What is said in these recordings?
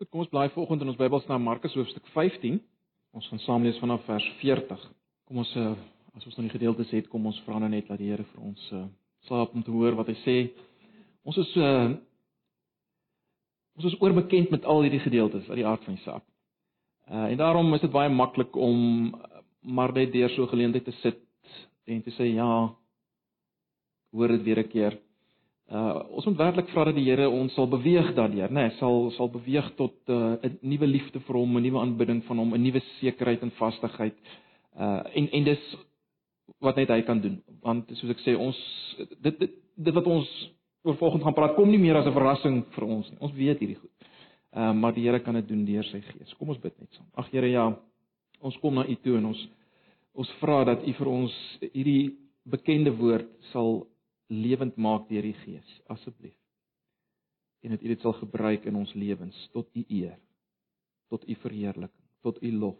Goed, kom ons blaai vanoggend in ons Bybels na Markus hoofstuk 15. Ons gaan saam lees vanaf vers 40. Kom ons uh, as ons nou die gedeeltes het, kom ons vra nou net dat die Here vir ons uh, slaap om te hoor wat hy sê. Ons is uh ons is oorbekend met al hierdie gedeeltes uit die aard van die saak. Uh en daarom is dit baie maklik om maar net deur so 'n geleentheid te sit en te sê ja, hoor dit weer 'n keer. Uh ons moet werklik vra dat die Here ons sal beweeg daardeur, né? Nee, sal sal beweeg tot uh, 'n uh, nuwe liefde vir hom, 'n nuwe aanbidding van hom, 'n nuwe sekerheid en vastigheid. Uh en en dis wat net hy kan doen. Want soos ek sê, ons dit dit, dit wat ons oor volgende gaan praat kom nie meer as 'n verrassing vir ons nie. Ons weet hierdie goed. Uh maar die Here kan dit doen deur sy Gees. Kom ons bid net saam. Ag Here, ja. Ons kom na U toe en ons ons vra dat U vir ons hierdie bekende woord sal lewend maak deur die Gees, asseblief. En dat U dit sal gebruik in ons lewens tot U eer, tot U verheerliking, tot U lof.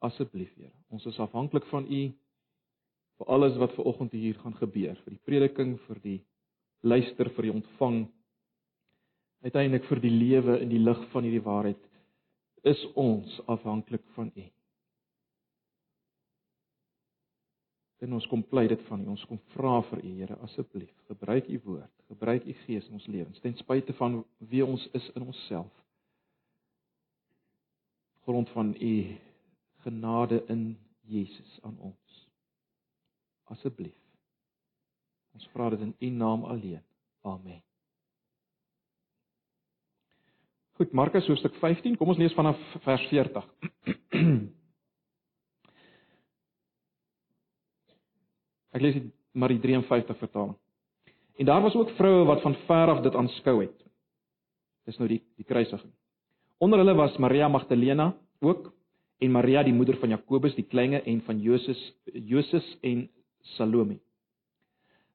Asseblief, Here. Ons is afhanklik van U vir alles wat ver oggend hier gaan gebeur, vir die prediking, vir die luister, vir die ontvang. Uiteindelik vir die lewe in die lig van hierdie waarheid is ons afhanklik van U. En ons kom pleit dit van U. Ons kom vra vir U, Here, asseblief, gebruik U woord, gebruik U Gees in ons lewens, ten spyte van wie ons is in onsself. Grond van U genade in Jesus aan ons. Asseblief. Ons vra dit in U naam alleen. Amen. Goed, Markus hoofstuk 15, kom ons lees vanaf vers 40. Ek lees maar die 53 vertaling. En daar was ook vroue wat van ver af dit aanskou het. Dis nou die die kruisiging. Onder hulle was Maria Magdalena ook en Maria die moeder van Jakobus die kleine en van Joses Joses en Salome.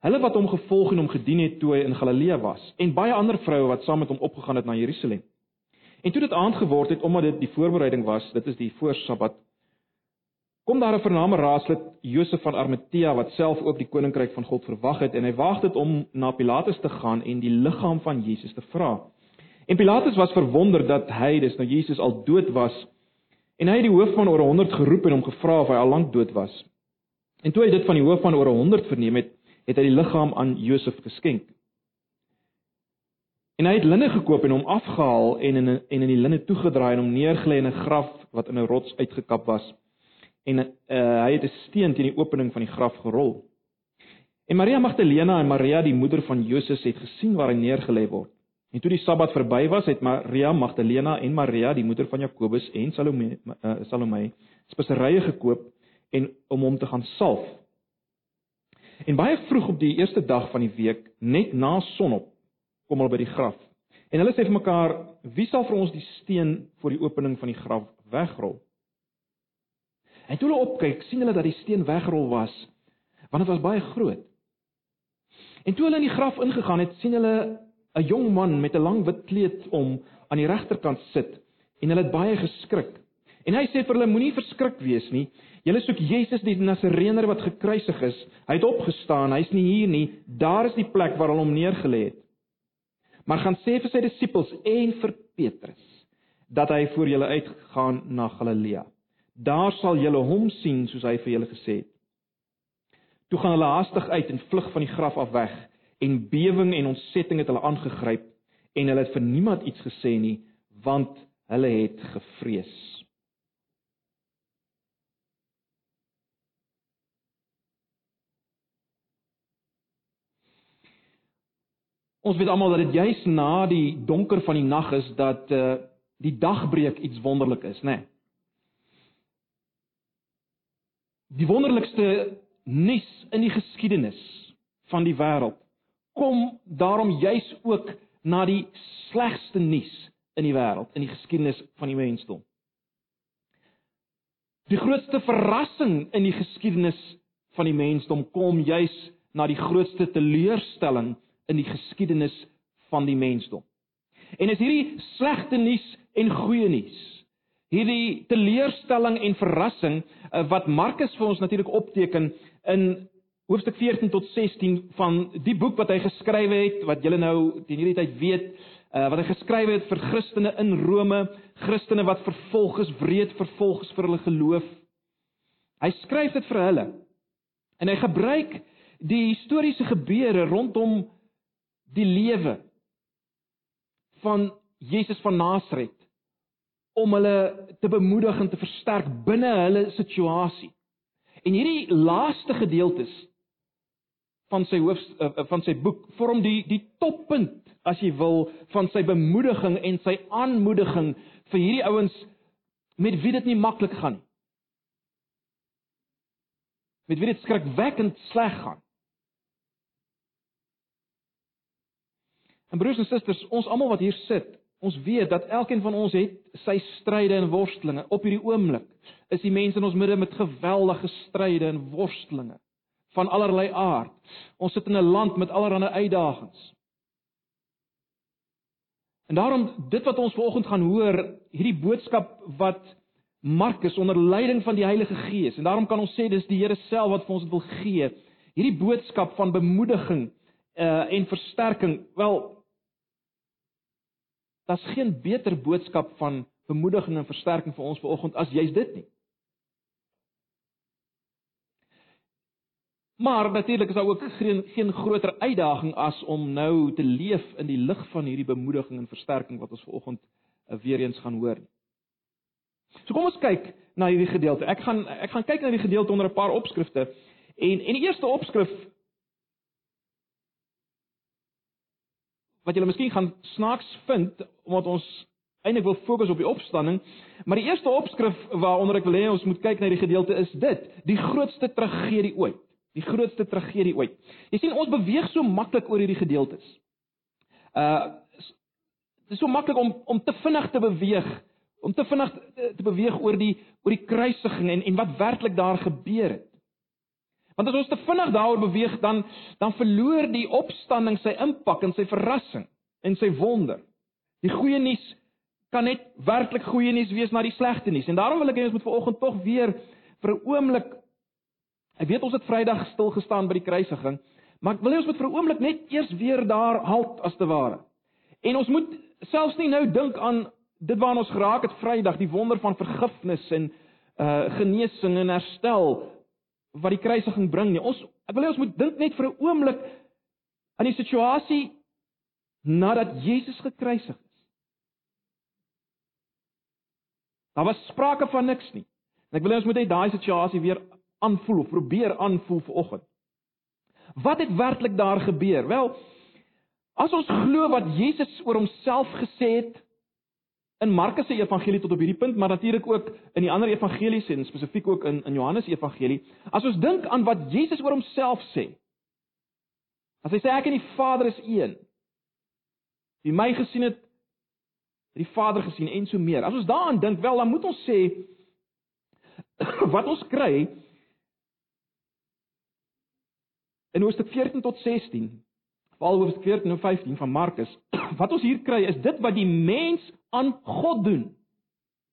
Hulle wat hom gevolg en hom gedien het toe hy in Galilea was en baie ander vroue wat saam met hom opgegaan het na Jerusalem. En toe dit aand geword het omdat dit die voorbereiding was, dit is die voorsabbat, kom daar 'n vername raadslid Josef van Arimatea wat self ook die koninkryk van God verwag het en hy waag dit om na Pilatus te gaan en die liggaam van Jesus te vra. En Pilatus was verwonder dat hy, dis nou Jesus al dood was. En hy het die hoof van oor 100 geroep en hom gevra of hy al lank dood was. En toe hy dit van die hoof van oor 100 verneem het, het hy die liggaam aan Josef geskenk. En hy het linne gekoop en hom afgehaal en in en in die linne toegedraai en hom neergelê in 'n graf wat in 'n rots uitgekap was en uh, hy het 'n steen teen die opening van die graf gerol. En Maria Magdalena en Maria die moeder van Joses het gesien waar hy neergelê word. En toe die Sabbat verby was, het Maria Magdalena en Maria die moeder van Jakobus en Salome uh, Salome speserye gekoop en om hom te gaan salf. En baie vroeg op die eerste dag van die week, net na sonop, kom hulle by die graf. En hulle sê vir mekaar, wie sal vir ons die steen voor die opening van die graf wegrol? En toe hulle opkyk, sien hulle dat die steen wegrol was, want dit was baie groot. En toe hulle in die graf ingegaan het, sien hulle 'n jong man met 'n lang wit kleed om aan die regterkant sit en hulle het baie geskrik. En hy sê vir hulle moenie verskrik wees nie. Julle soek Jesus die Nasareëner wat gekruisig is. Hy het opgestaan, hy's nie hier nie. Daar is die plek waar hulle hom neergelê het. Maar gaan sê vir sy disippels en vir Petrus dat hy voor julle uitgaan na Galilea. Daar sal julle hom sien soos hy vir julle gesê het. Toe gaan hulle haastig uit en vlug van die graf af weg en bewing en ontsetting het hulle aangegryp en hulle het vir niemand iets gesê nie want hulle het gevrees. Ons weet almal dat dit juis na die donker van die nag is dat uh die dagbreek iets wonderlik is, né? Nee. Die wonderlikste nuus in die geskiedenis van die wêreld kom daarom juis ook na die slegste nuus in die wêreld, in die geskiedenis van die mensdom. Die grootste verrassing in die geskiedenis van die mensdom kom juis na die grootste teleurstelling in die geskiedenis van die mensdom. En is hierdie slegte nuus en goeie nuus hierdie teleurstelling en verrassing uh, wat Markus vir ons natuurlik opteken in hoofstuk 14 tot 16 van die boek wat hy geskryf het wat julle nou teen hierdie tyd weet, uh, wat hy geskryf het vir Christene in Rome, Christene wat vervolg is, wreed vervolg is vir hulle geloof. Hy skryf dit vir hulle. En hy gebruik die historiese gebeure rondom die lewe van Jesus van Nasaret om hulle te bemoedig en te versterk binne hulle situasie. En hierdie laaste gedeeltes van sy hoof eh, eh, van sy boek vorm die die toppunt as jy wil van sy bemoediging en sy aanmoediging vir hierdie ouens met wie dit nie maklik gaan nie. Met wie dit skrikwekkend sleg gaan. En broers en susters, ons almal wat hier sit, ons weet dat elkeen van ons het sy stryde en worstelinge. Op hierdie oomblik is die mense in ons midde met geweldige stryde en worstelinge van allerlei aard. Ons sit in 'n land met allerlei uitdagings. En daarom dit wat ons vanoggend gaan hoor, hierdie boodskap wat Markus onder leiding van die Heilige Gees en daarom kan ons sê dis die Here self wat vir ons dit wil gee. Hierdie boodskap van bemoediging uh en versterking. Wel daar's geen beter boodskap van bemoediging en versterking vir ons vanoggend as jy's dit nie. Maar natuurlik is daar ook geen geen groter uitdaging as om nou te leef in die lig van hierdie bemoediging en versterking wat ons vanoggend uh, weer eens gaan hoor. So kom ons kyk na hierdie gedeelte. Ek gaan ek gaan kyk na die gedeelte onder 'n paar opskrifte. En en die eerste opskrif wat julle miskien gaan snaaks vind omdat ons eintlik wil fokus op die opstanding, maar die eerste opskrif waaronder ek wil hê ons moet kyk na die gedeelte is dit: die grootste tragedie ooit. Die grootste tragedie ooit. Jy sien ons beweeg so maklik oor hierdie gedeeltes. Uh dit is so maklik om om te vinnig te beweeg, om te vinnig te beweeg oor die oor die kruisiging en en wat werklik daar gebeur het. Want as ons te vinnig daaroor beweeg dan dan verloor die opstanding sy impak en sy verrassing en sy wonder. Die goeie nuus kan net werklik goeie nuus wees na die slegte nuus. En daarom wil ek hê ons moet vanoggend tog weer vir 'n oomblik Ek weet ons het Vrydag stil gestaan by die kruisiging, maar ek wil hê ons moet vir 'n oomblik net eers weer daar halt as te ware. En ons moet selfs nie nou dink aan dit waarna ons geraak het Vrydag, die wonder van vergifnis en uh genesing en herstel wat die kruisiging bring nie. Ons ek wil hê ons moet dink net vir 'n oomblik aan die situasie nadat Jesus gekruisig is. Daar was sprake van niks nie. En ek wil hê ons moet net daai situasie weer aanvoel of probeer aanvoel vanoggend. Wat het werklik daar gebeur? Wel, as ons glo wat Jesus oor homself gesê het in Markus se evangelie tot op hierdie punt, maar natuurlik ook in die ander evangelies en spesifiek ook in in Johannes evangelie, as ons dink aan wat Jesus oor homself sê. As hy sê ek en die Vader is een. Wie my gesien het, het die Vader gesien en so meer. As ons daaraan dink, wel dan moet ons sê wat ons kry in hoofstuk 14 tot 16, veral hoofstuk 14 en 15 van Markus, wat ons hier kry is dit wat die mens aan God doen.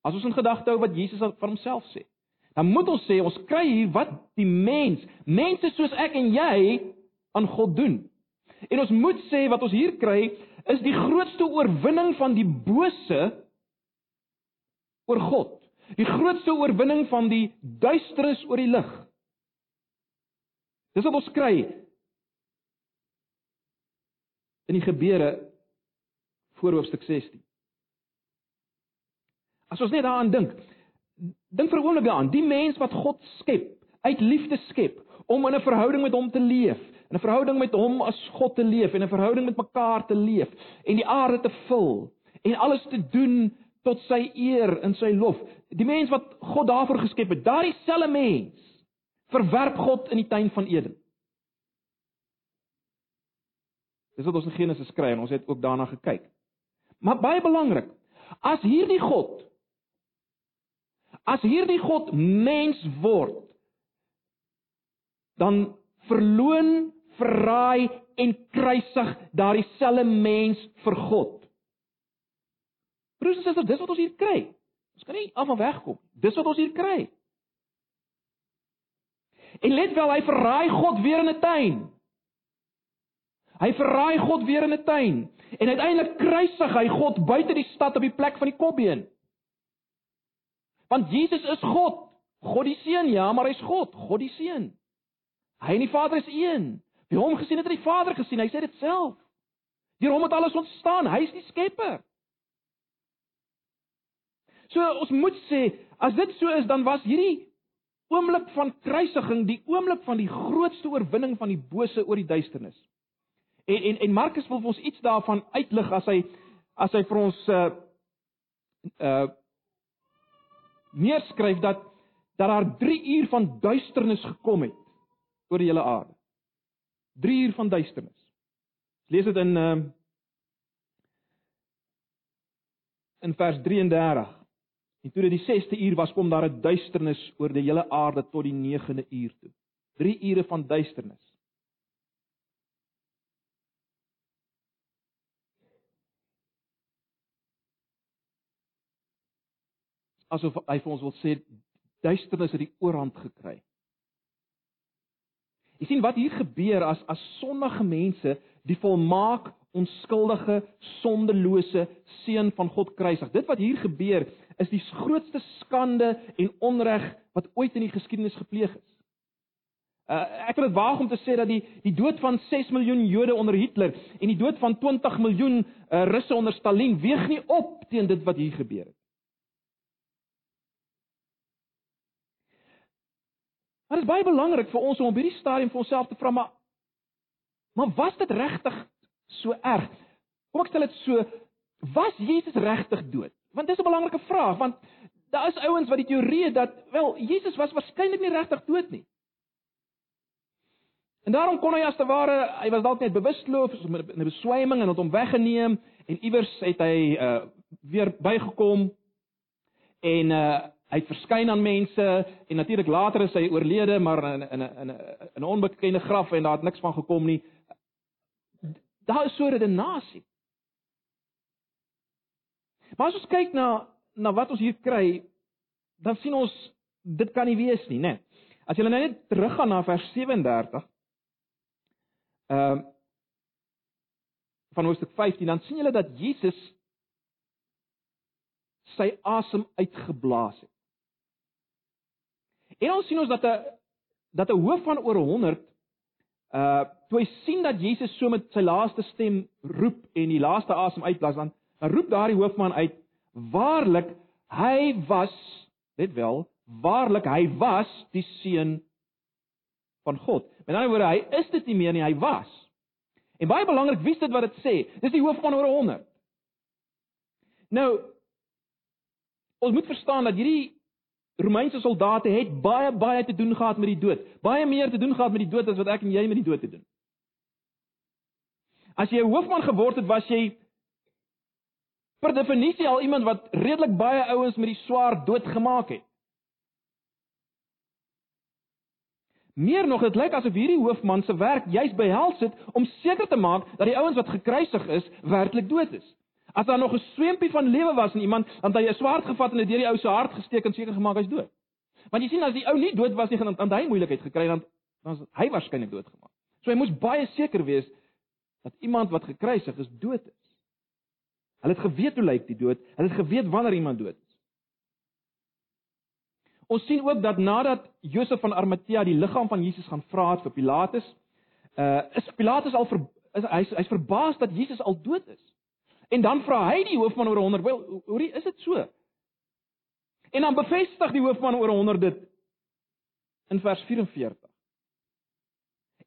As ons in gedagte hou wat Jesus van homself sê, dan moet ons sê ons kry hier wat die mens, mense soos ek en jy aan God doen. En ons moet sê wat ons hier kry is die grootste oorwinning van die bose oor God. Die grootste oorwinning van die duisternis oor die lig. Dis wat ons kry in die gebeure voor hoofstuk 16. As ons net daaraan dink, dink vir 'n oomblik daaraan, die mens wat God skep, uit liefde skep om in 'n verhouding met hom te leef, in 'n verhouding met hom as God te leef en 'n verhouding met mekaar te leef en die aarde te vul en alles te doen tot sy eer en sy lof. Die mens wat God daarvoor geskep het, daardie selfe mens verwerp God in die tuin van Eden. Dis wat ons in Genesis kry en ons het ook daarna gekyk. Maar baie belangrik, as hierdie God as hierdie God mens word, dan verloon, verraai en kruisig daardie selfe mens vir God. Broers en susters, dis wat ons hier kry. Ons kan nie af van wegkom. Dis wat ons hier kry. En let wel, hy verraai God weer in 'n tuin. Hy verraai God weer in 'n tuin en uiteindelik kruisig hy God buite die stad op die plek van die kopbeen. Want Jesus is God, God die Seun, ja, maar hy's God, God die Seun. Hy en die Vader is een. Wie hom gesien het, het die Vader gesien. Hy sê dit self. Deur hom het alles ontstaan. Hy is die Skepper. So ons moet sê, as dit so is, dan was hierdie oomblik van kruisiging die oomblik van die grootste oorwinning van die bose oor die duisternis. En en en Markus wil vir ons iets daarvan uitlig as hy as hy vir ons uh uh neerskryf dat dat daar 3 uur van duisternis gekom het oor die hele aarde. 3 uur van duisternis. Lees dit in uh in vers 33. En toe dit die 6ste uur was, kom daar 'n duisternis oor die hele aarde tot die 9de uur toe. 3 ure van duisternis. Asof hy vir ons wil sê duisternis het die oorhand gekry. Jy sien wat hier gebeur as as sondige mense die volmaak onskuldige sondelose seun van God kruisig. Dit wat hier gebeur is die grootste skande en onreg wat ooit in die geskiedenis gepleeg is. Uh, ek wil dit waag om te sê dat die die dood van 6 miljoen Jode onder Hitler en die dood van 20 miljoen uh, Russe onder Stalin weeg nie op teen dit wat hier gebeur het. Maar dit is baie belangrik vir ons om op hierdie stadium vir onsself te vra maar maar was dit regtig so erg? Kom ek stel dit so, was Jesus regtig dood? Want dis 'n belangrike vraag want daar is ouens wat die teorie het dat wel Jesus was waarskynlik nie regtig dood nie. En daarom kon hy as te ware, hy was dalk net bewusteloos met 'n beswyming en het hom weggeneem en iewers het hy uh weer bygekom en uh hy het verskyn aan mense en natuurlik later is hy oorlede maar in 'n in 'n 'n onbekende graf en daar het niks van gekom nie. Daar is so 'n redenasie. Maar as ons kyk na na wat ons hier kry, dan sien ons dit kan nie wees nie, né? As jy nou net teruggaan na vers 37 ehm uh, van hoofstuk 15 dan sien julle dat Jesus sy asem uitgeblaas het. En ons sien ons dat 'n dat 'n hoof van oor 100 uh toe hy sien dat Jesus so met sy laaste stem roep en die laaste asem uitblaas dan dan roep daardie hoofman uit waarlik hy was net wel waarlik hy was die seun van God. Met ander woorde hy is dit nie meer nie, hy was. En baie belangrik, wie is dit wat dit sê? Dis die hoof van oor 100. Nou ons moet verstaan dat hierdie Romeinse soldate het baie baie te doen gehad met die dood. Baie meer te doen gehad met die dood as wat ek en jy met die dood te doen. As jy 'n hoofman geword het, was jy per definisie al iemand wat redelik baie ouens met die swaard dood gemaak het. Meer nog, dit lyk asof hierdie hoofman se werk juis behels het om seker te maak dat die ouens wat gekruisig is, werklik dood is. As daar nog 'n swempie van lewe was in iemand, dan het hy 'n swaard gevat en dit deur die ou se hart gesteek en seker gemaak hy's dood. Want jy sien as die ou nie dood was nie, dan dan hy moeilikheid gekry dan dan hy waarskynlik doodgemaak. So hy moes baie seker wees dat iemand wat gekruisig is dood is. Hulle het geweet hoe lyk die dood, hulle het geweet wanneer iemand dood is. Ons sien ook dat nadat Josef van Arimatea die liggaam van Jesus gaan vra het vir Pilatus, uh is Pilatus al ver, is hy's hy's verbaas dat Jesus al dood is. En dan vra hy die hoofman oor 100, "Wel, hoe is dit so?" En dan bevestig die hoofman oor 100 dit in vers 44.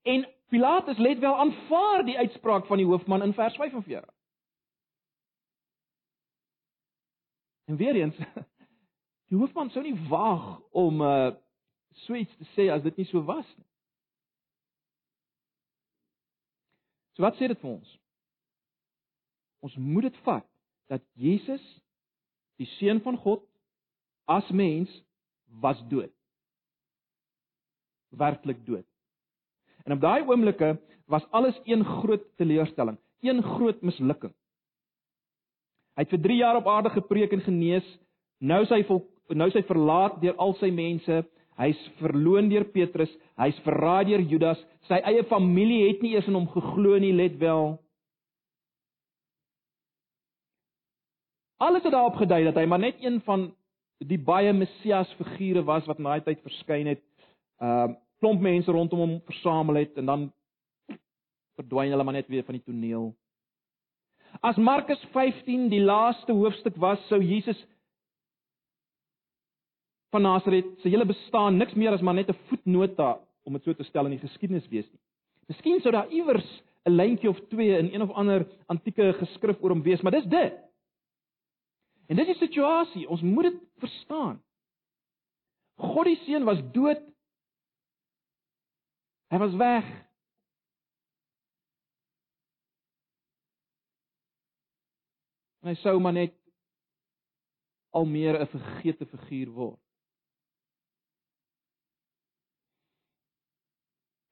En Pilatus let wel aanvaar die uitspraak van die hoofman in vers 45. En weer eens, die hoofman sou nie waag om uh so iets te sê as dit nie so was nie. So wat sê dit vir ons? Ons moet dit vat dat Jesus die seun van God as mens was dood. Werklik dood. En op daai oomblikke was alles een groot teleurstelling, een groot mislukking. Hy het vir 3 jaar op aarde gepreek en genees. Nou sy vol, nou sy verlaat deur al sy mense. Hy's verloon deur Petrus, hy's verraai deur Judas. Sy eie familie het nie eers in hom geglo nie, let wel. Alles het daarop gedui dat hy maar net een van die baie Messias figure was wat in daai tyd verskyn het. Ehm uh, klomp mense rondom hom versamel het en dan verdwyn hulle maar net weer van die toneel. As Markus 15 die laaste hoofstuk was, sou Jesus van Nasaret se hele bestaan niks meer as maar net 'n voetnota om dit so te stel in die geskiedenis wees nie. Miskien sou daar iewers 'n lyntjie of twee in een of ander antieke geskrif oor hom wees, maar dis dit. En dis die situasie, ons moet dit verstaan. God die seun was dood. Hy was weg. En hy sou maar net al meer 'n vergete figuur word.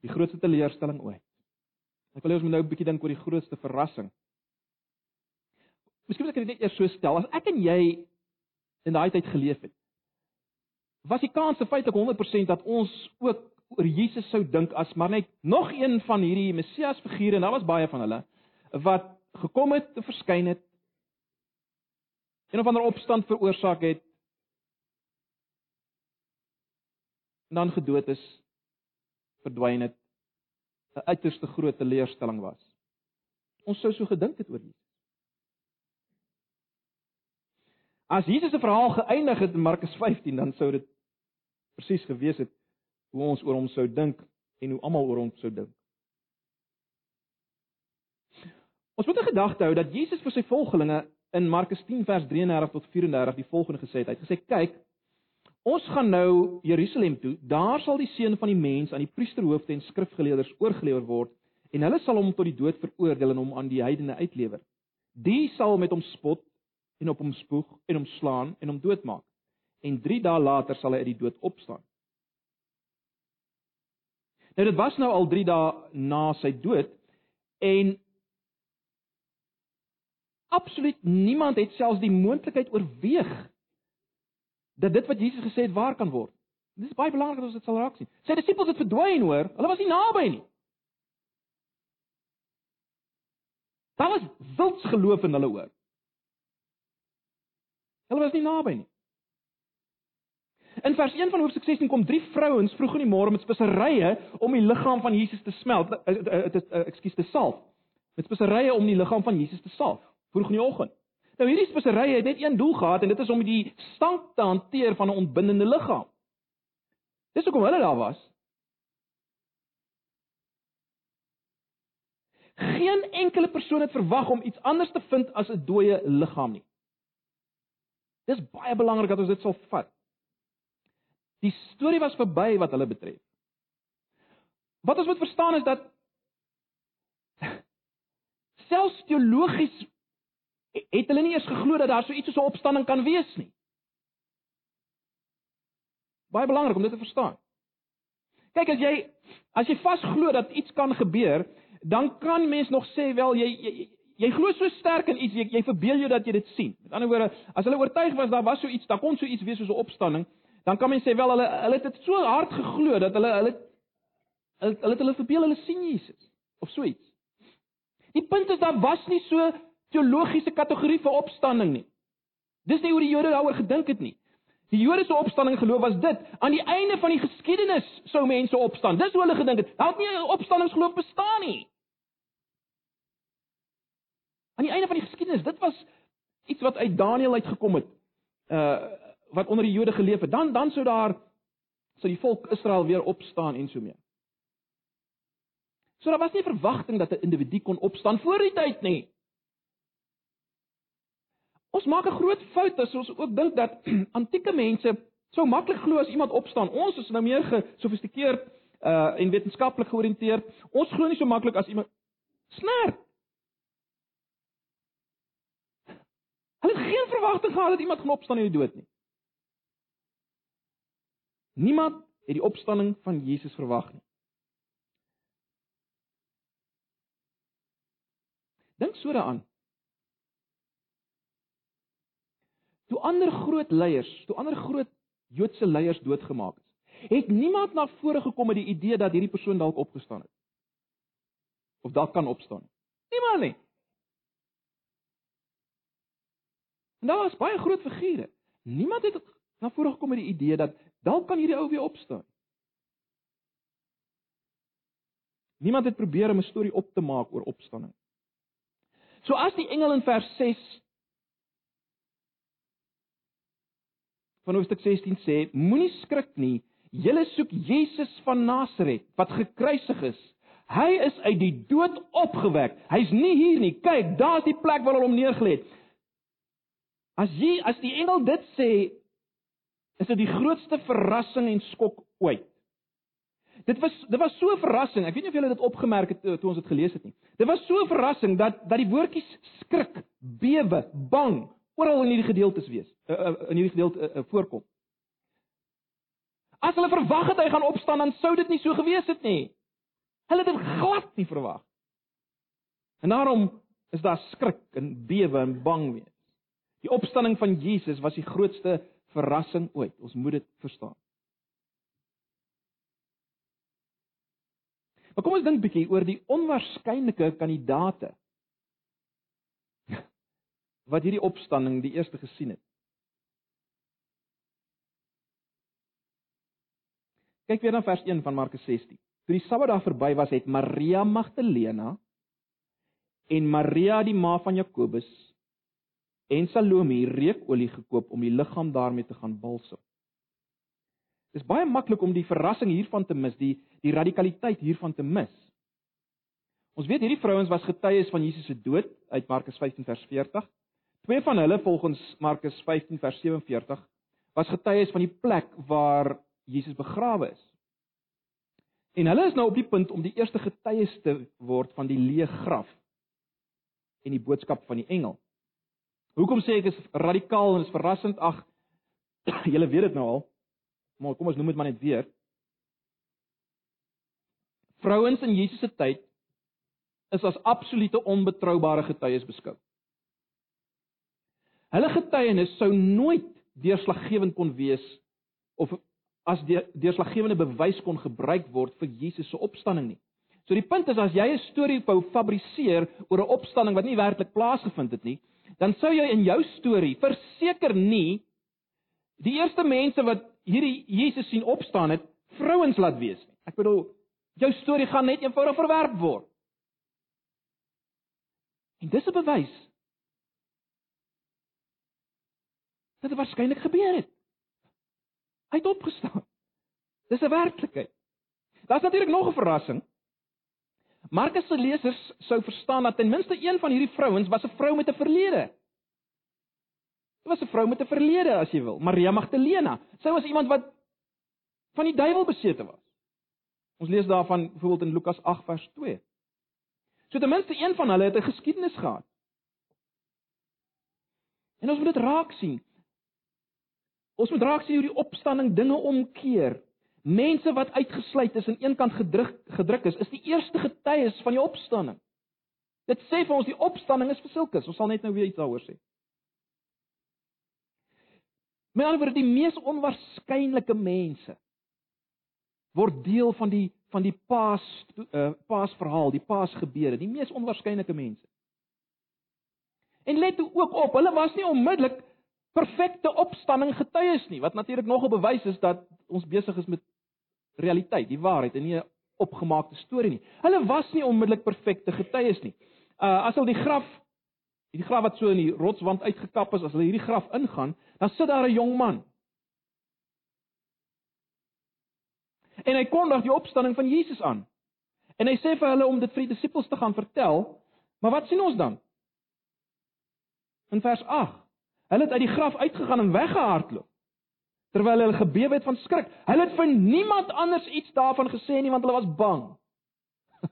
Die grootste teleurstelling ooit. Ek wil hê ons moet nou 'n bietjie dink oor die grootste verrassing. Miskien moet ek dit net eers so stel. As ek en jy in daai tyd geleef het, was die kans feitelik 100% dat ons ook oor Jesus sou dink as maar net nog een van hierdie Messias figure en daar was baie van hulle wat gekom het verskyn het en of ander opstand veroorsaak het en dan gedood is verdwyn het 'n uiterste groot teleurstelling was. Ons sou so gedink het oor Jesus. As Jesus se verhaal geëindig het in Markus 15, dan sou dit presies gewees het hoe ons oor hom sou dink en hoe almal oor hom sou dink. Ons moet in gedagte hou dat Jesus vir sy volgelinge in Markus 10 vers 33 tot 34 die volgende gesê het. Hy het gesê: "Kyk, Ons gaan nou Jerusalem toe. Daar sal die seun van die mens aan die priesterhoofde en skrifgeleerders oorgelewer word en hulle sal hom tot die dood veroordeel en hom aan die heidene uitlewer. Die sal met hom spot en op hom spoeg en hom slaan en hom doodmaak. En 3 dae later sal hy uit die dood opstaan. Nou dit was nou al 3 dae na sy dood en absoluut niemand het selfs die moontlikheid oorweeg dat dit wat Jesus gesê het waar kan word. Dit is baie belangrik dat ons dit sal raak sien. Sy disippels het verdwyn hoor, hulle was nie naby nie. Daar was wilds geloof in hulle hoor. Hulle was nie naby nie. In vers 1 van hoofstuk 16 kom drie vrouens vroeg in die môre met speserye om die liggaam van Jesus te smelt, dit is ekskuus te salf. Met speserye om die liggaam van Jesus te salf vroeg in die oggend. Nou hierdie speserye het net een doel gehad en dit is om die stank te hanteer van 'n ontbindende liggaam. Dis hoekom hulle daar was. Geen enkele persoon het verwag om iets anders te vind as 'n dooie liggaam nie. Dis baie belangrik dat ons dit sal vat. Die storie was verby wat hulle betref. Wat ons moet verstaan is dat selfs teologies het hulle nie eens geglo dat daar so iets soos 'n opstanding kan wees nie. Baie belangrik om dit te verstaan. Kyk as jy as jy vasglo dat iets kan gebeur, dan kan mens nog sê wel jy jy, jy glo so sterk in iets, jy, jy verbeel jou dat jy dit sien. Met ander woorde, as hulle oortuig was daar was so iets, dan kon so iets wees soos 'n opstanding, dan kan mens sê wel hulle hulle het dit so hard geglo dat hulle hulle hulle hulle, hulle verbeel hulle sien Jesus of so iets. Die punt is daar was nie so teologiese kategorie vir opstanding nie. Dis nie hoe die Jode daaroor gedink het nie. Die Jode se opstanding geloof was dit, aan die einde van die geskiedenis sou mense opstaan. Dis hoe hulle gedink het. Daar het nie 'n opstandingsgeloof bestaan nie. Aan die einde van die geskiedenis, dit was iets wat uit Daniël uitgekom het. Uh wat onder die Jode geleef het. Dan dan sou daar sou die volk Israel weer opstaan en so mee. So daar was nie verwagting dat 'n individu kon opstaan voor die tyd nie. Ons maak 'n groot fout as ons ook dink dat antieke mense sou maklik glo as iemand opstaan. Ons is nou meer gesofistikeerd uh en wetenskaplik georiënteerd. Ons glo nie so maklik as iemand snerp. Hulle het geen verwagting gehad dat iemand gaan opstaan uit die dood nie. Niemand het die opstanding van Jesus verwag nie. Dink so daaraan. Toe ander groot leiers, toe ander groot Joodse leiers doodgemaak is, Het niemand na vore gekom met die idee dat hierdie persoon dalk opgestaan het? Of dalk kan opstaan? Niemand nie. En daar was baie groot figure. Niemand het na vore gekom met die idee dat dalk kan hierdie ou weer opstaan. Niemand het probeer om 'n storie op te maak oor opstanding. So as die engel in vers 6 van hoofstuk 16 sê, moenie skrik nie, julle soek Jesus van Nasaret wat gekruisig is. Hy is uit die dood opgewek. Hy's nie hier nie. Kyk, daar's die plek waar hulle hom neergelê het. As jy as die engel dit sê, is dit die grootste verrassing en skok ooit. Dit was dit was so 'n verrassing. Ek weet nie of julle dit opgemerk het toe ons dit gelees het nie. Dit was so 'n verrassing dat dat die woordjies skrik, bewe, bang oral in hierdie gedeeltes wees. Uh, uh, in hierdie gedeelte voorkom. As hulle verwag het hy gaan opstaan, dan sou dit nie so gewees het nie. Hulle het dit glad nie verwag. En daarom is daar skrik en bewe en bang wees. Die opstanding van Jesus was die grootste verrassing ooit. Ons moet dit verstaan. Maar kom ons dink 'n bietjie oor die onwaarskynlike kandidate wat hierdie opstanding die eerste gesien het. Kyk weer na vers 1 van Markus 16. Toe die Sabbatdag verby was, het Maria Magdalena en Maria die ma van Jakobus en Salome reukolie gekoop om die liggaam daarmee te gaan balsem. Dit is baie maklik om die verrassing hiervan te mis, die die radikaliteit hiervan te mis. Ons weet hierdie vrouens was getuies van Jesus se dood uit Markus 15 vers 40. Twee van hulle volgens Markus 15 vers 47 was getuies van die plek waar Jesus begrawe is. En hulle is nou op die punt om die eerste getuies te word van die leë graf en die boodskap van die engel. Hoekom sê ek is radikaal en is verrassend? Ag, julle weet dit nou al. Maar kom ons noem dit maar net weer. Vrouens in Jesus se tyd is as absolute onbetroubare getuies beskou. Hulle getuienis sou nooit deurslaggewend kon wees of as die deurslaggewende bewys kon gebruik word vir Jesus se opstanding nie. So die punt is as jy 'n storie wou fabriseer oor 'n opstanding wat nie werklik plaasgevind het nie, dan sou jy in jou storie verseker nie die eerste mense wat hierdie Jesus sien opstaan het, vrouens laat wees nie. Ek bedoel, jou storie gaan net eenvoudig verwerp word. En dis 'n bewys dat dit waarskynlik gebeur het. Hy het opgestaan. Dis 'n werklikheid. Daar's natuurlik nog 'n verrassing. Markus se lesers sou verstaan dat ten minste een van hierdie vrouens was 'n vrou met 'n verlede. Sy was 'n vrou met 'n verlede as jy wil, Maria Magdalena. Sy was iemand wat van die duiwel besete was. Ons lees daarvan byvoorbeeld in Lukas 8 vers 2. So ten minste een van hulle het 'n geskiedenis gehad. En ons moet dit raak sien. Ons moet raak sien hoe die opstanding dinge omkeer. Mense wat uitgesluit is en eenkant gedruk gedruk is, is die eerste getuies van die opstanding. Dit sê vir ons die opstanding is vir sulkes. Ons sal net nou weer iets daaroor sê. Met ander woorde, die mees onwaarskynlike mense word deel van die van die Paas uh, Paasverhaal, die Paasgebeure, die mees onwaarskynlike mense. En let ook op, hulle was nie onmiddellik perfekte opstanding getuies nie, wat natuurlik nog 'n bewys is dat ons besig is met realiteit, die waarheid en nie 'n opgemaakte storie nie. Hulle was nie onmiddellik perfekte getuies nie. Uh as hulle die graf hierdie graf wat so in die rotswand uitgekap is, as hulle hierdie graf ingaan, dan sit daar 'n jong man. En hy kondig die opstanding van Jesus aan. En hy sê vir hulle om dit vir die disippels te gaan vertel, maar wat sien ons dan? In vers Hulle het uit die graf uitgegaan en weggehardloop. Terwyl hulle gebewe het van skrik. Hulle het vir niemand anders iets daarvan gesê nie want hulle was bang.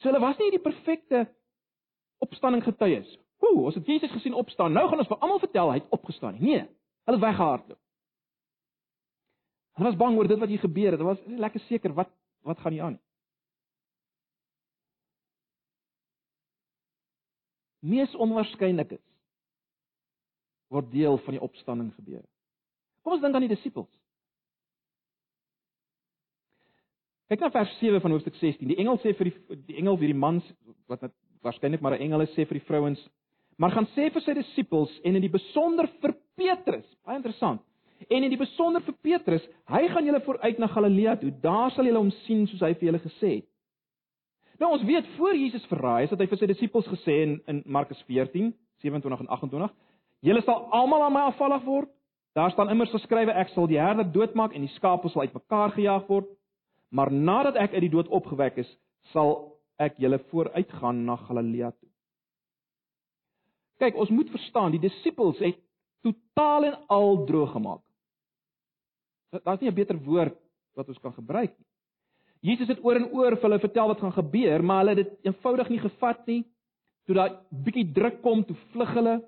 so hulle was nie die perfekte opstanding getuies. Ooh, ons het Jesus gesien opstaan. Nou gaan ons vir almal vertel hy het opgestaan. Nee, hulle het weggehardloop. Hulle was bang oor dit wat hier gebeur het. Hulle was nie lekker seker wat wat gaan hier aan nie. mees onwaarskynlik is word deel van die opstanding gebeur. Kom ons dink aan die disippels. Kyk na vers 7 van hoofstuk 16. Die engel sê vir die die engel vir die mans wat wat waarskynlik maar 'n engel is sê vir die vrouens, maar gaan sê vir sy disippels en in die besonder vir Petrus. Baie interessant. En in die besonder vir Petrus, hy gaan julle vooruit na Galilea toe. Daar sal julle hom sien soos hy vir julle gesê het. Nou ons weet voor Jesus verraai is dat hy vir sy disippels gesê in in Markus 14, 27 en 28, julle sal almal aan my afvallig word. Daar staan immers geskrywe ek sal die herder doodmaak en die skape sal uitmekaar gejaag word maar nadat ek uit die dood opgewek is, sal ek julle vooruitgaan na Galilea toe. Kyk, ons moet verstaan, die disippels het totaal en al droog gemaak. Daar's nie 'n beter woord wat ons kan gebruik nie. Jesus het oor en oor vir hulle vertel wat gaan gebeur, maar hulle het dit eenvoudig nie gevat nie. Toe daai bietjie druk kom, toe vlug hulle.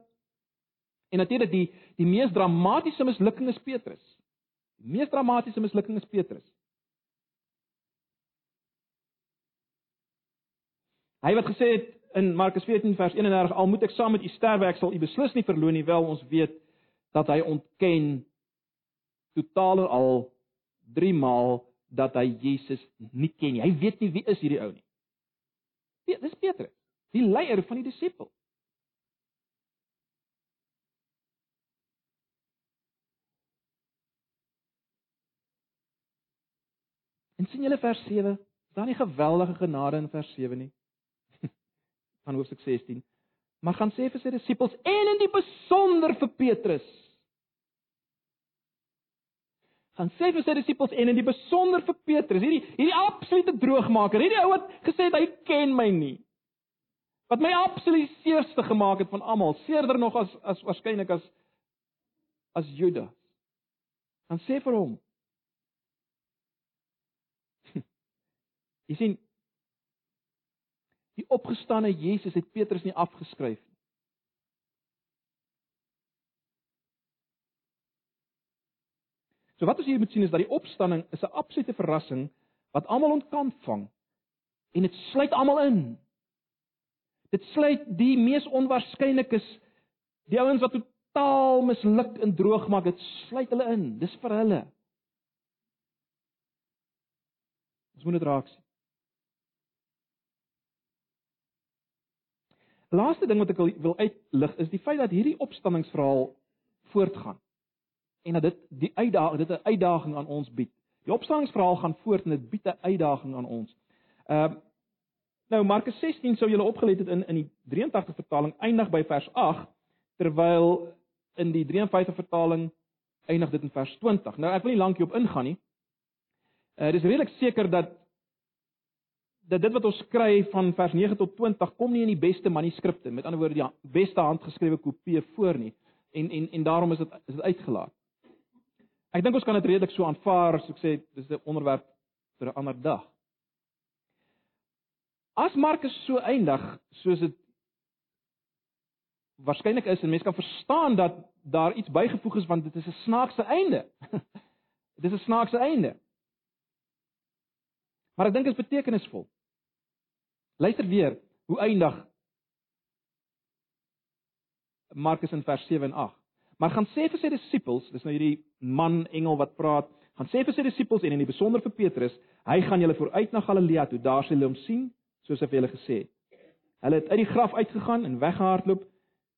En natuurlik die die mees dramatiese mislukking is Petrus. Die mees dramatiese mislukking is Petrus. Hy wat gesê het in Markus 14 vers 31 al moet ek saam met u sterwe ek sal u beslis nie verloon nie wel ons weet dat hy ontken totaal al 3 maal dat hy Jesus nie ken nie. Hy weet nie wie is hierdie ou nie. Dis Petrus, die leier van die disipels. En sien julle vers 7? Is daar nie geweldige genade in vers 7 nie? van hoofstuk 16. Maar gaan sê vir sy disippels en in die besonder vir Petrus. Gaan sê vir sy disippels en in die besonder vir Petrus, hierdie hierdie absolute droogmaker, hierdie ou wat gesê het hy ken my nie. Wat my absoluut seerste gemaak het van almal, seerder nog as as waarskynlik as as Judas. Gaan sê vir hom. Jy sien Die opgestane Jesus het Petrus nie afgeskryf nie. So wat ons hier moet sien is dat die opstanding is 'n absolute verrassing wat almal ontkant vang en dit sluit almal in. Dit sluit die mees onwaarskynlikes, die ouens wat totaal misluk en droog maak, dit sluit hulle in. Dis vir hulle. Ons moet dit raak sien. Laaste ding wat ek wil uitlig is die feit dat hierdie opstanningsverhaal voortgaan en dat dit die uitdaging dit 'n uitdaging aan ons bied. Die opstanningsverhaal gaan voort en dit bied 'n uitdaging aan ons. Ehm uh, nou Markus 16 sou julle opgelet het in in die 83 vertaling eindig by vers 8 terwyl in die 53 vertaling eindig dit in vers 20. Nou ek wil nie lank hierop ingaan nie. Uh dis redelik seker dat dat dit wat ons kry van vers 9 tot 20 kom nie in die beste manuskripte, met ander woorde die beste handgeskrewe kopieë voor nie. En en en daarom is dit is dit uitgelaat. Ek dink ons kan dit redelik so aanvaar as ek sê dis 'n onderwerp vir 'n ander dag. As Markus so eindig soos dit waarskynlik is en mense kan verstaan dat daar iets bygevoeg is want dit is 'n snaakse einde. dit is 'n snaakse einde. Maar ek dink dit is betekenisvol. Luister weer, hoe eindig Markus in vers 7 en 8. Maar gaan sê vir sy disippels, dis nou hierdie man engel wat praat, gaan sê vir sy disippels en in die besonder vir Petrus, hy gaan julle vooruit na Galilea toe, daar sal hulle hom sien, soos hy vir hulle gesê het. Hulle het uit die graf uitgegaan en weggehardloop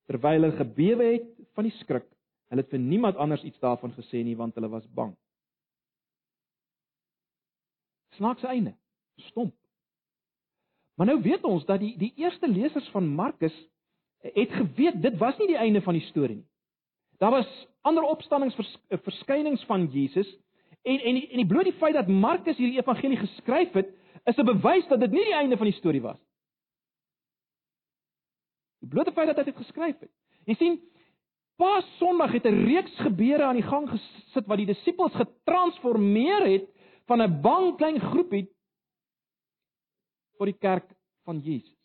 terwyl hulle gebewe het van die skrik. Hulle het vir niemand anders iets daarvan gesê nie want hulle was bang. Snaakse einde. Stomp. Maar nou weet ons dat die die eerste lesers van Markus het geweet dit was nie die einde van die storie nie. Daar was ander opstanningsverskynings van Jesus en en die, en die bloot die feit dat Markus hierdie evangelie geskryf het, is 'n bewys dat dit nie die einde van die storie was. Die blote feit dat hy dit geskryf het. Jy sien, Paas Sondag het 'n reeks gebeure aan die gang gesit wat die disippels getransformeer het van 'n bang klein groepie tot die kerk van Jesus.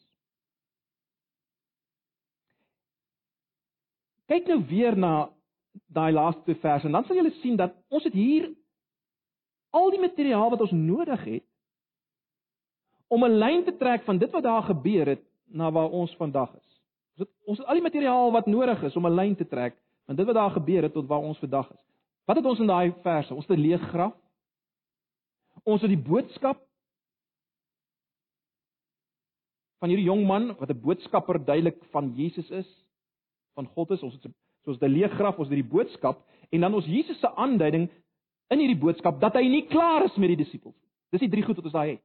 Kyk nou weer na daai laaste vers en dan sal julle sien dat ons het hier al die materiaal wat ons nodig het om 'n lyn te trek van dit wat daar gebeur het na waar ons vandag is. Ons het ons het al die materiaal wat nodig is om 'n lyn te trek van dit wat daar gebeur het tot waar ons vandag is. Wat het ons in daai verse? Ons het 'n leë graf. Ons het die boodskap van hierdie jong man wat 'n boodskapper duidelik van Jesus is, van God is. Ons het soos 'n leë graf, ons het die boodskap en dan ons Jesus se aanduiding in hierdie boodskap dat hy nie klaar is met die disippels. Dis die drie goed wat ons daai het.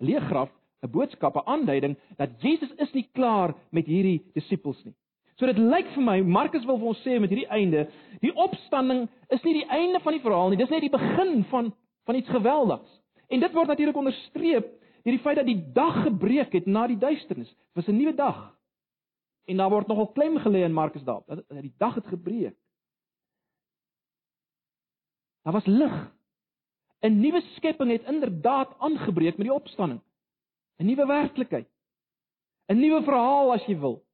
'n Leë graf, 'n boodskap, 'n aanduiding dat Jesus is nie klaar met hierdie disippels nie. So dit lyk vir my Markus wil vir ons sê met hierdie einde, die opstanding is nie die einde van die verhaal nie, dis net die begin van van iets geweldigs. En dit word natuurlik onderstreep deur die feit dat die dag gebreek het na die duisternis. Dit was 'n nuwe dag. En daar word nogal klem gelê in Markus daarop dat die dag het gebreek. Daar was lig. 'n Nuwe skepping het inderdaad aangebreek met die opstanding. 'n Nuwe werklikheid. 'n Nuwe verhaal as jy wil.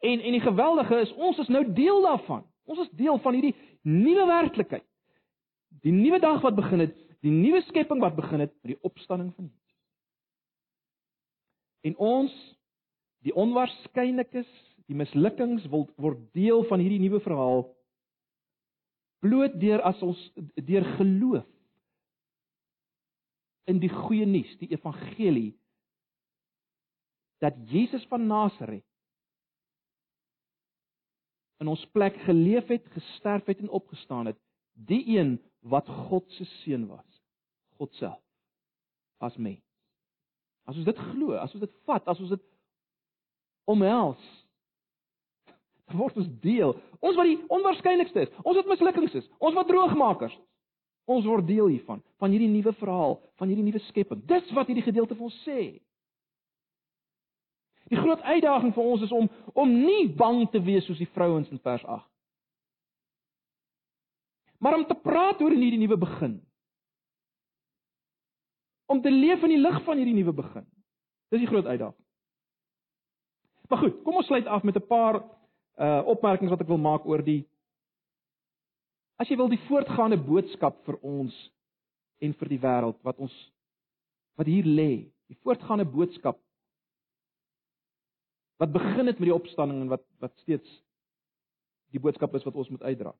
En en die geweldige is ons is nou deel daarvan. Ons is deel van hierdie nuwe werklikheid. Die nuwe dag wat begin het, die nuwe skepping wat begin het met die opstanding van Jesus. En ons die onwaarskynlikes, die mislukkings word word deel van hierdie nuwe verhaal bloot deur as ons deur geloof in die goeie nuus, die evangelie dat Jesus van Nasaret in ons plek geleef het, gesterf het en opgestaan het, die een wat God se seun was, God self. As mens. As ons dit glo, as ons dit vat, as ons dit omhels, dan word ons deel. Ons wat die onwaarskynlikste is, ons wat mislukkings is, ons wat droogmakers is. Ons word deel hiervan, van hierdie nuwe verhaal, van hierdie nuwe skepping. Dis wat hierdie gedeelte vir ons sê. Die groot uitdaging vir ons is om om nie bang te wees soos die vrouens in vers 8. Maar om te praat oor hierdie nuwe begin. Om te leef in die lig van hierdie nuwe begin. Dis die groot uitdaging. Maar goed, kom ons sluit af met 'n paar uh opmerkings wat ek wil maak oor die as jy wil die voortgaande boodskap vir ons en vir die wêreld wat ons wat hier lê. Die voortgaande boodskap wat begin het met die opstanding en wat wat steeds die boodskap is wat ons moet uitdra.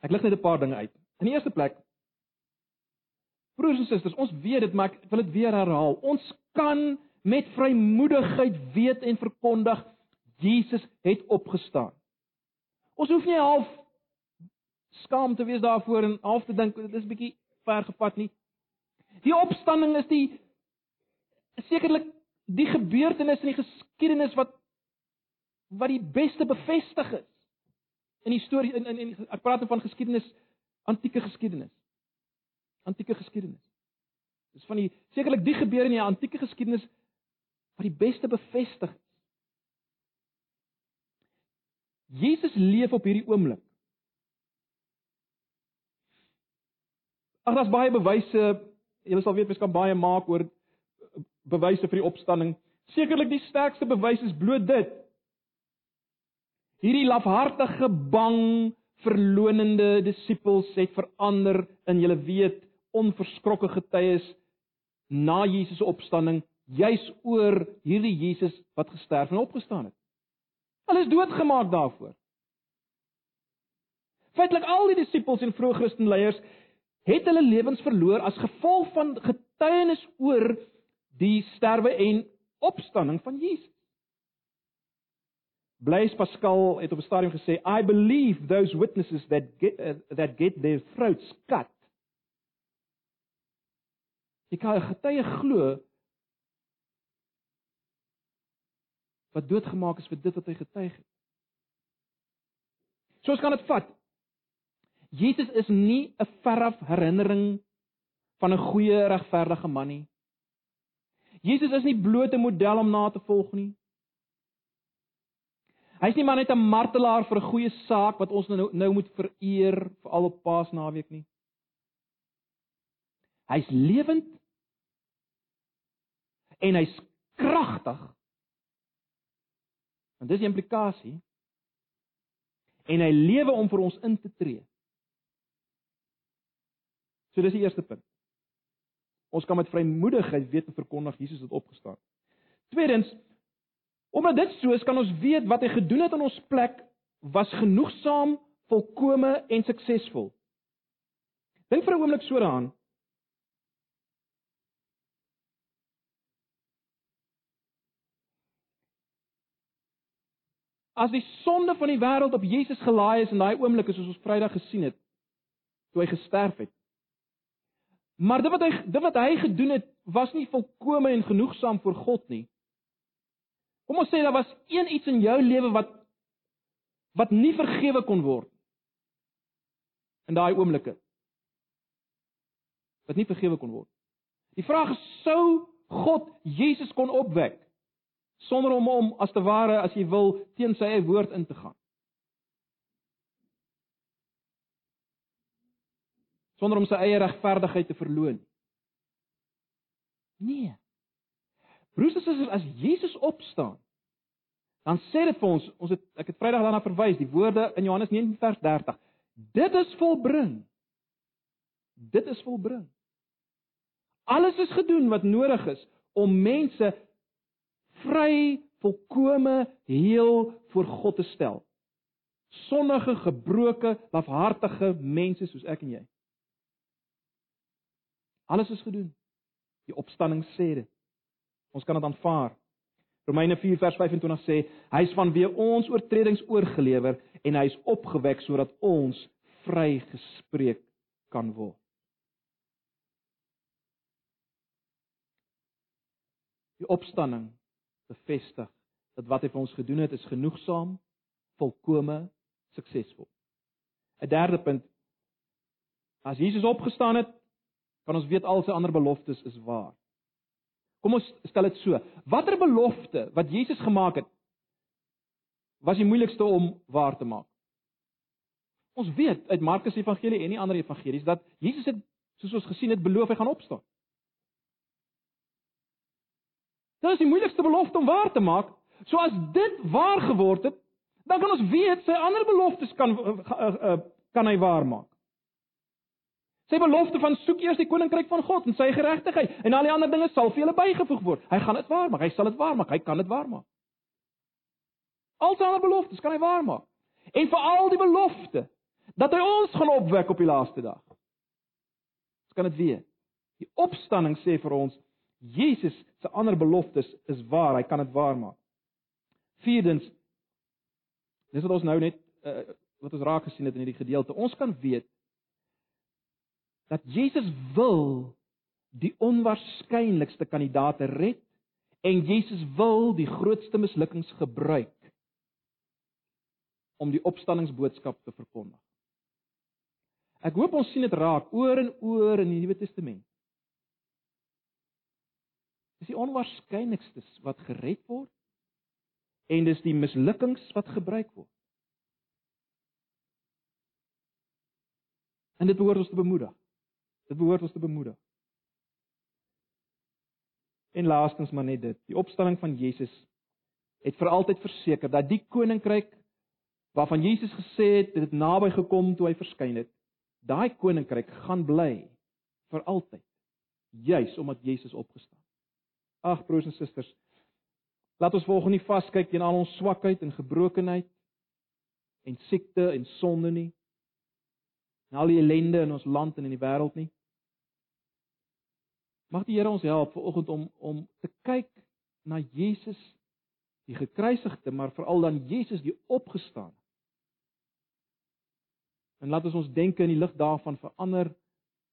Ek lig net 'n paar dinge uit. In die eerste plek Broers en susters, ons weet dit, maar ek wil dit weer herhaal. Ons kan met vrymoedigheid weet en verkondig Jesus het opgestaan. Ons hoef nie half skaam te wees daarvoor en half te dink dit is bietjie ver gevat nie. Die opstanding is die sekerlik die gebeurtenis in die geskiedenis wat wat die beste bevestig is in die storie in in, in ek praat van geskiedenis antieke geskiedenis antieke geskiedenis dis van die sekerlik die gebeure in die antieke geskiedenis wat die beste bevestig is Jesus leef op hierdie oomblik Ag daar's baie bewyse jy sal weet mens kan baie maak oor bewyse vir die opstanding. Sekerlik die sterkste bewys is bloot dit. Hierdie lafhartige bang verlonende disippels het verander in julle weet onverskrokke getuies na Jesus se opstanding juis oor hierdie Jesus wat gesterf en opgestaan het. Hulle is doodgemaak daarvoor. Feitelik al die disippels en vroeë Christenleiers het hulle lewens verloor as gevolg van getuienis oor die sterwe en opstanding van Jesus. Blaise Pascal het op 'n stadium gesê, "I believe those witnesses that get uh, that get their throats cut." Ek kan getuie glo wat doodgemaak is vir dit wat hy getuig het. Soos kan dit vat. Jesus is nie 'n veraf herinnering van 'n goeie regverdige man nie. Jesus is nie bloot 'n model om na te volg nie. Hy's nie maar net 'n martelaar vir 'n goeie saak wat ons nou nou moet vereer vir al op Paasnaweek nie. Hy's lewend en hy's kragtig. En dis die implikasie. En hy lewe om vir ons in te tree. So dis die eerste punt. Ons kan met vrymoedigheid weet en verkondig Jesus het opgestaan. Tweedens, omdat dit so is, kan ons weet wat hy gedoen het in ons plek was genoegsaam, volkome en suksesvol. Dink vir 'n oomblik so daaraan. As die sonde van die wêreld op Jesus gelaai is in daai oomblik soos ons Vrydag gesien het, toe hy gesterf het. Maar dit wat hy dit wat hy gedoen het, was nie volkome en genoegsaam vir God nie. Kom ons sê daar was een iets in jou lewe wat wat nie vergewe kon word in daai oomblikke. Wat nie vergewe kon word. Die vraag is sou God Jesus kon opwek sonder om hom as te ware as jy wil teen sy eie woord in te gaan. Sonder om sy eie regverdigheid te verloon. Nee. Broers en susters, as Jesus opstaan, dan sê dit vir ons, ons het ek het Vrydag daarna verwys, die woorde in Johannes 19 vers 30. Dit is volbring. Dit is volbring. Alles is gedoen wat nodig is om mense vry, volkome, heel voor God te stel. Sonnige, gebroke, lafhartige mense soos ek en jy. Alles is gedoen. Die opstanding sê dit. Ons kan dit aanvaar. Romeine 4 vers 25 sê hy is vanweë ons oortredings oorgelewer en hy is opgewek sodat ons vrygespreek kan word. Die opstanding bevestig dat wat hy vir ons gedoen het is genoegsaam, volkome, suksesvol. 'n Derde punt. As Jesus opgestaan het, kan ons weet al sy ander beloftes is waar. Kom ons stel dit so. Watter belofte wat Jesus gemaak het was die moeilikste om waar te maak? Ons weet uit Markus Evangelie en die ander evangelies dat Jesus het soos ons gesien het beloof hy gaan opstaan. Dit is die moeilikste belofte om waar te maak. So as dit waar geword het, dan kan ons weet sy ander beloftes kan uh, uh, uh, kan hy waar maak. Sy belofte van soek eers die koninkryk van God en sy geregtigheid en al die ander dinge sal vir julle bygevoeg word. Hy gaan dit waar maak. Hy sal dit waar maak. Hy kan dit waar maak. Al sy ander beloftes kan hy waar maak. En vir al die belofte dat hy ons gaan opwek op die laaste dag. Ons kan dit weet. Die opstanding sê vir ons Jesus se ander beloftes is waar, hy kan dit waar maak. Vierdens Dis wat ons nou net uh, wat ons raak gesien het in hierdie gedeelte. Ons kan weet dat Jesus wil die onwaarskynlikste kandidaate red en Jesus wil die grootste mislukkings gebruik om die opstanningsboodskap te verkondig. Ek hoop ons sien dit raak oor en oor in die Nuwe Testament. Dis die onwaarskynlikstes wat gered word en dis die mislukkings wat gebruik word. En dit behoort ons te bemoedig. Dit behoort ons te bemoedig. En laastens maar net dit, die opstanding van Jesus het vir altyd verseker dat die koninkryk waarvan Jesus gesê het dit naby gekom toe hy verskyn het, daai koninkryk gaan bly vir altyd, juis omdat Jesus opgestaan Ag broers en susters, laat ons volgens nie vaskyk teen al ons swakheid en gebrokenheid en siekte en sonde nie. En al die ellende in ons land en in die wêreld nie. Mag die Here ons help vanoggend om om te kyk na Jesus die gekruisigde, maar veral dan Jesus die opgestaan. En laat ons ons denke in die lig daarvan verander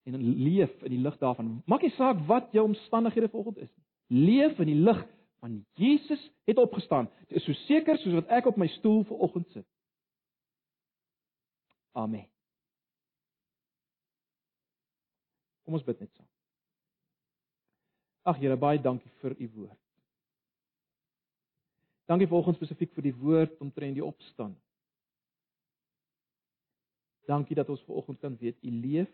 en leef in die lig daarvan. Maak nie saak wat jou omstandighede vanoggend is nie leef in die lig van Jesus het opgestaan. Dit is so seker soos wat ek op my stoel vanoggend sit. Amen. Kom ons bid net saam. Ag Here, baie dankie vir u woord. Dankie volgens spesifiek vir die woord omtrent die opstanding. Dankie dat ons vanoggend kan weet u leef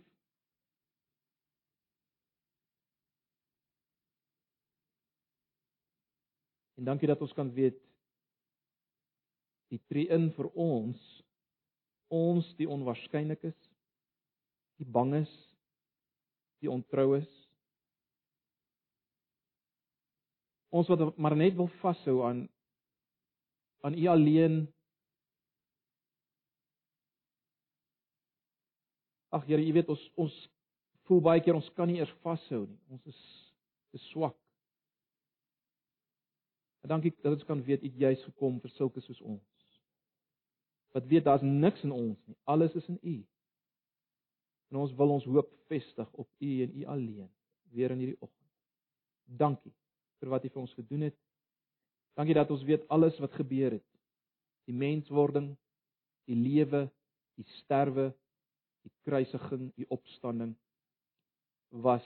En dankie dat ons kan weet die tree in vir ons ons die onwaarskynlikes, die banges, die ontroues. Ons wat maar net wil vashou aan aan U alleen. Ag Here, U weet ons ons voel baie keer ons kan nie eers vashou nie. Ons is is swak. En dankie dat ons kan weet U het juis gekom vir sulke soos ons. Wat weet daar's niks in ons nie. Alles is in U. En ons wil ons hoop vestig op U en U alleen weer in hierdie oggend. Dankie vir wat U vir ons gedoen het. Dankie dat ons weet alles wat gebeur het. Die menswording, die lewe, die sterwe, die kruisiging, die opstanding was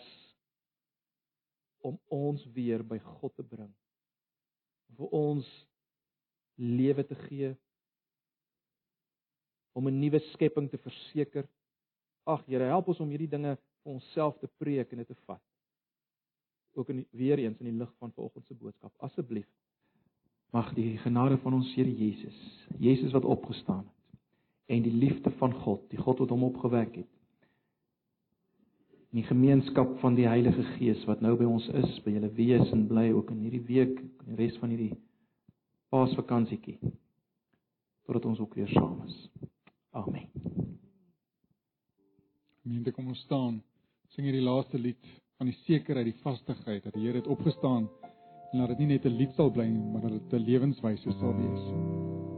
om ons weer by God te bring vir ons lewe te gee om 'n nuwe skepping te verseker. Ag Here, help ons om hierdie dinge vir onsself te preek en dit te vat. Ook in weer eens in die lig van vanoggend se boodskap. Asseblief mag die genade van ons Here Jesus, Jesus wat opgestaan het en die liefde van God, die God wat hom opgewek het, in die gemeenskap van die Heilige Gees wat nou by ons is, by julle wees en bly ook in hierdie week en die res van hierdie Paasvakansietjie totdat ons ook weer saam is. Amen. Gemeente kom ons staan. Sing hierdie laaste lied van die sekerheid, die vastigheid dat die Here het opgestaan en dat dit nie net 'n lied sal bly nie, maar dat dit 'n lewenswyse sal wees.